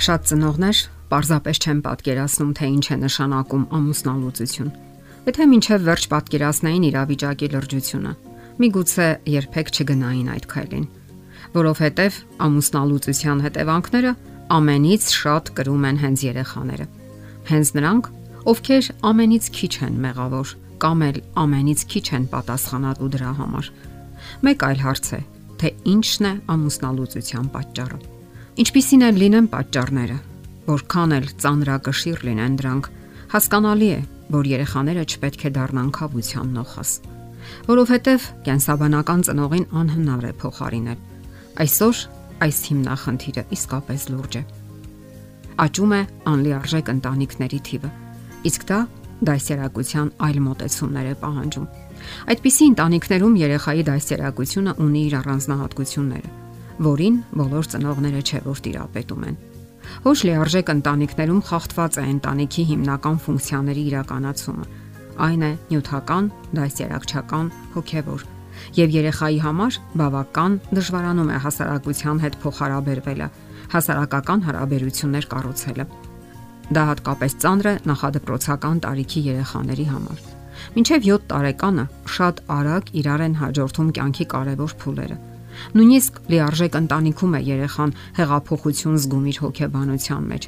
Շատ ծնողներ պարզապես չեն պատկերացնում, թե ինչ է նշանակում ամուսնալուծություն։ Եթե մինչև վերջ պատկերացնային իրավիճակի լրջությունը, միգուցե երբեք չգնային այդ քայլին, որովհետև ամուսնալուծության հետևանքները ամենից շատ կրում են հենց երեխաները։ Հենց նրանք, ովքեր ամենից քիչ են մեղավոր կամ էլ ամենից քիչ են պատասխանատու դրա համար։ Մեկ այլ հարց է, թե ինչն է ամուսնալուծության պատճառը։ Ինչպիսին են լինեն պատճառները, որքան էլ ծանրակշիռ լինեն դրանք, հասկանալի է, որ երեխաները չպետք է դառնան խավության նոխաս, որովհետև կենսաբանական ծնողին անհնար է փոխարինել։ Այսօր այս հիմնախնդիրը իսկապես լուրջ է։ Աճում է անլիարժեք ընտանիքների թիվը, իսկ դա դասերակցության այլ մոտեցումներ է պահանջում։ Այդպիսի ընտանիքներում երեխայի դասերակցությունը ունի իր առանձնահատկությունները որին բոլոր ծնողները չէ որ տիրապետում են։ Ոչ լիարժեք ընտանիքներում խախտված է ընտանիքի հիմնական ֆունկցիաների իրականացումը։ Այն է նյութական, դասերակցական, հոգևոր եւ երեխայի համար բավական դժվարանում է հասարակության հետ փոխհարաբերվելը, հասարակական հարաբերություններ կառուցելը։ Դա հատկապես ծանր է նախադպրոցական տարիքի երեխաների համար։ Մինչև 7 տարեկանը շատ արագ իրար են հաջորդում կյանքի կարևոր փուլերը Նույնիսկ լիարժեք ընտանիքում է երեխան հեղափոխություն զգում իր հոգեբանության մեջ։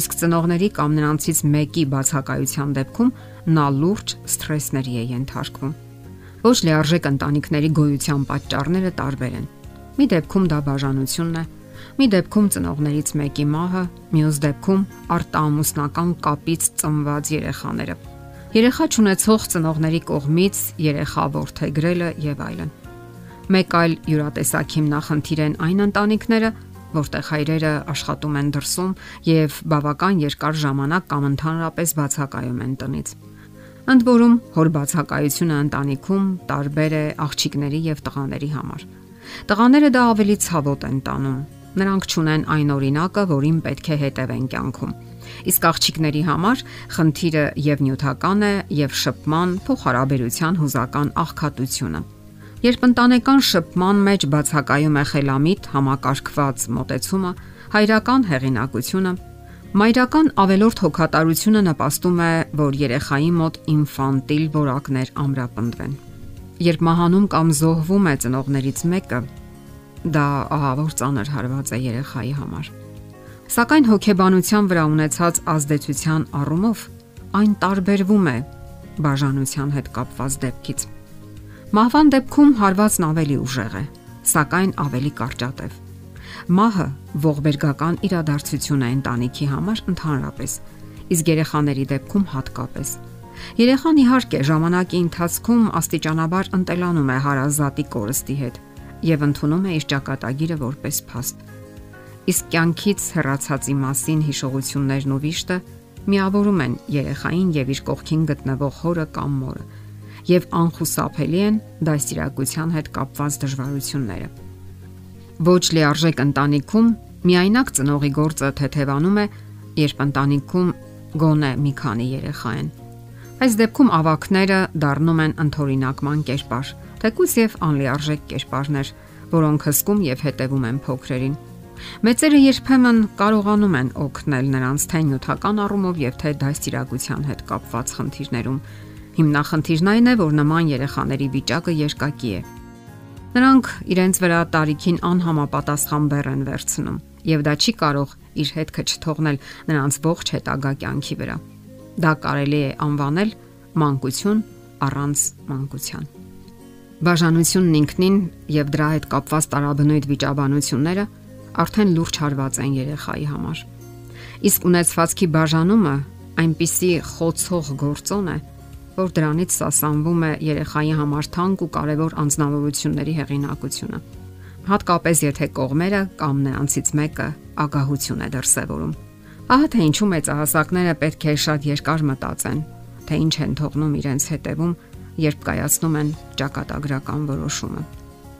Իսկ ծնողների կամ նրանցից մեկի բացակայության դեպքում նա լուրջ սթրեսների է ենթարկվում։ Ոչ լիարժեք ընտանիքների գոյության պատճառները տարբեր են։ Մի դեպքում դա բաժանությունն է, մի դեպքում ծնողներից մեկի մահը, մյուս դեպքում արտաամուսնական կապից ծնված երեխաները։ Երեխա ճանաչող ծնողների կողմից երեխա ворթեգրելը եւ այլն։ Մեկ այլ յուրատեսակ հիմնախնդիր են այն ընտանիքները, որտեղ հայրերը աշխատում են դրսում եւ բավական երկար ժամանակ կամ ընդհանրապես բացակայում են տնից։ Ընդ որում, հոր բացակայությունը ընտանիքում տարբեր է աղջիկների եւ տղաների համար։ Տղաները դա ավելի ցավոտ են տանում։ Նրանք ճունեն այն օրինակը, որին պետք է հետևեն կյանքում։ Իսկ աղջիկների համար խնդիրը եւ նյութական է, եւ շփման, փոխհարաբերության հուզական աղքատությունը։ Երբ ընտանեկան շփման մեջ բացակայում է խելամիտ համակարգված մոտեցումը, հայրական հեղինակությունը, մայրական ավելորդ հոգատարությունը նպաստում է, որ երեխայի մոտ ինֆանտիլ որակներ ամրապնդվեն։ Երբ մահանում կամ զոհվում է ծնողներից մեկը, դա ահավոր ծանր հարված է երեխայի համար։ Սակայն հոգեբանության վրա ունեցած ազդեցության առումով այն տարբերվում է բաժանության հետ կապված դեպքից։ Մահվան դեպքում հարվածն ավելի ուժեղ է, սակայն ավելի կարճատև։ Մահը ողբերգական իրադարձություն է ընտանիքի համար ընդհանրապես, իսկ երեխաների դեպքում հատկապես։ Երեխան իհարկե ժամանակի ընթացքում աստիճանաբար ընտելանում է հարազատի կորստի հետ եւ ընդունում է իր ճակատագիրը որպես փաստ։ Իսկ կյանքից հեռացածի մասին հիշողություններն ու վիշտը միավորում են երեխային եւ իր կողքին գտնվող հորը կամ մորը եւ անխուսափելի են դասիրակության հետ կապված դժվարությունները։ Ոչ լիարժեք ընտանիքում միայնակ ծնողի գործը թեթևանում է, երբ ընտանիքում գոնե մի քանի երեխա են։ Այս դեպքում ավակները դառնում են ընթորինակման կերպար, թեկուզ եւ անլիարժեք կերպարներ, որոնք հսկում եւ հետևում են փոքրերին։ Մեծերը երբեմն կարողանում են օգնել նրանց թե նյութական առումով եւ թե դասիրակության հետ կապված խնդիրներում, Հիմնախնդիրն այն է, որ նման երեխաների վիճակը երկակի է։ Նրանք իրենց վրա տարիքին անհամապատասխան բեռ են վերցնում, եւ դա չի կարող իր հետքը չթողնել նրանց ողջ հետագա կյանքի վրա։ Դա կարելի է անվանել մանկություն առանց մանկության։ Բաժանությունն ինքնին եւ դրա հետ կապված տարաբնույթ վիճաբանությունները արդեն լուրջ հարված են երեխայի համար։ Իսկ ունեցվածքի բաժանումը այնպիսի խոցող գործոն է, որ դրանից սասանվում է երեխայի համար թանկ ու կարևոր անznավորությունների հեղինակությունը։ Հատկապես եթե կողմերը կամ նրանցից մեկը ագահություն է դրսևորում։ Ահա թե ինչու մեծահասակները պետք է շատ երկար մտածեն, թե ինչ են թողնում իրենց հետևում, երբ կայացնում են ճակատագրական որոշումը։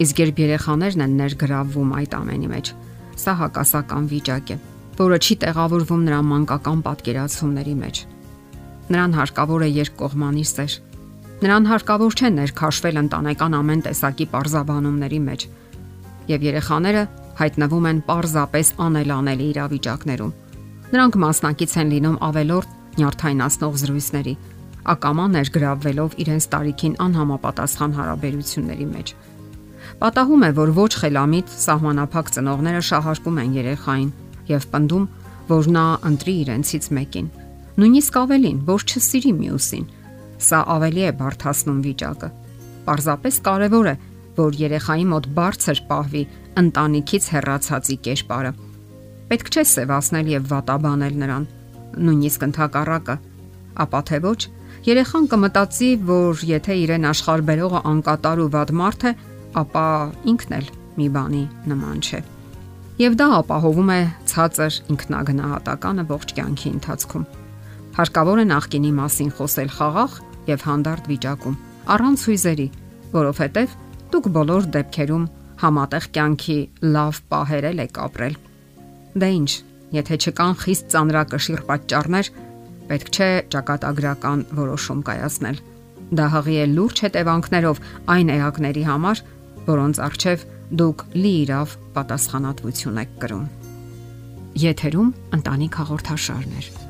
Իսկ երբ երեխաներն են ներգրավվում այդ ամենի մեջ, սա հակասական վիճակ է, որը չի տեղավորվում նրա մանկական պատկերացումների մեջ Նրան հարկավոր է երկկողմանի սեր։ Նրան հարկավոր չէ ներքաշվել ընտանեկան ամեն տեսակի parzabanumների մեջ։ Եվ երեխաները հայտնվում են parzapes անելանելի իրավիճակներում, Նրանք մասնակից են լինում ավելորդ նյարդայնացնող զրույցների, ակամա ներգրավվելով իրենց տարիքին անհամապատասխան հարաբերությունների մեջ։ Պատահում է, որ ոչ խելամիտ սահմանափակ ծնողները շահարկում են երեխային եւ պնդում, որ նա ընտրի իրենցից մեկին։ Նույնիսկ ավելին, որ չսիրի մյուսին։ Սա ավելի է բարթացնում վիճակը։ Պարզապես կարևոր է, որ երեխայի մոտ բարձր պահվի ընտանիքից հեռացածի կերպարը։ Պետք չէ սևացնել եւ վատաբանել նրան, նույնիսկ ընդհակառակը, ապա թե ոչ, երեխան կմտածի, որ եթե իրեն աշխարհ բերողը անկատար ու վատ մարդ է, ապա ինքն էլ մի բանի նման չէ։ Եվ դա ապահովում է ցածր ինքնագնահատականը ողջ կյանքի ընթացքում։ Հարկավոր է նախկինի մասին խոսել խաղաղ եւ հանդարտ վիճակում, առանց հույզերի, որովհետեւ դուք բոլոր դեպքերում համատեղ կյանքի լավ պահերել եք ապրել։ Դե ինչ, եթե չկան խիստ ծանրակշիռ պատճառներ, պետք չէ ճակատագրական որոշում կայացնել։ Դա հղի է լուրջ հետևանքներով այն էակների համար, որոնց արժև դուք լիիրավ պատասխանատվություն եք կրում։ Եթերում ընտանիք հաղորդաշարներ։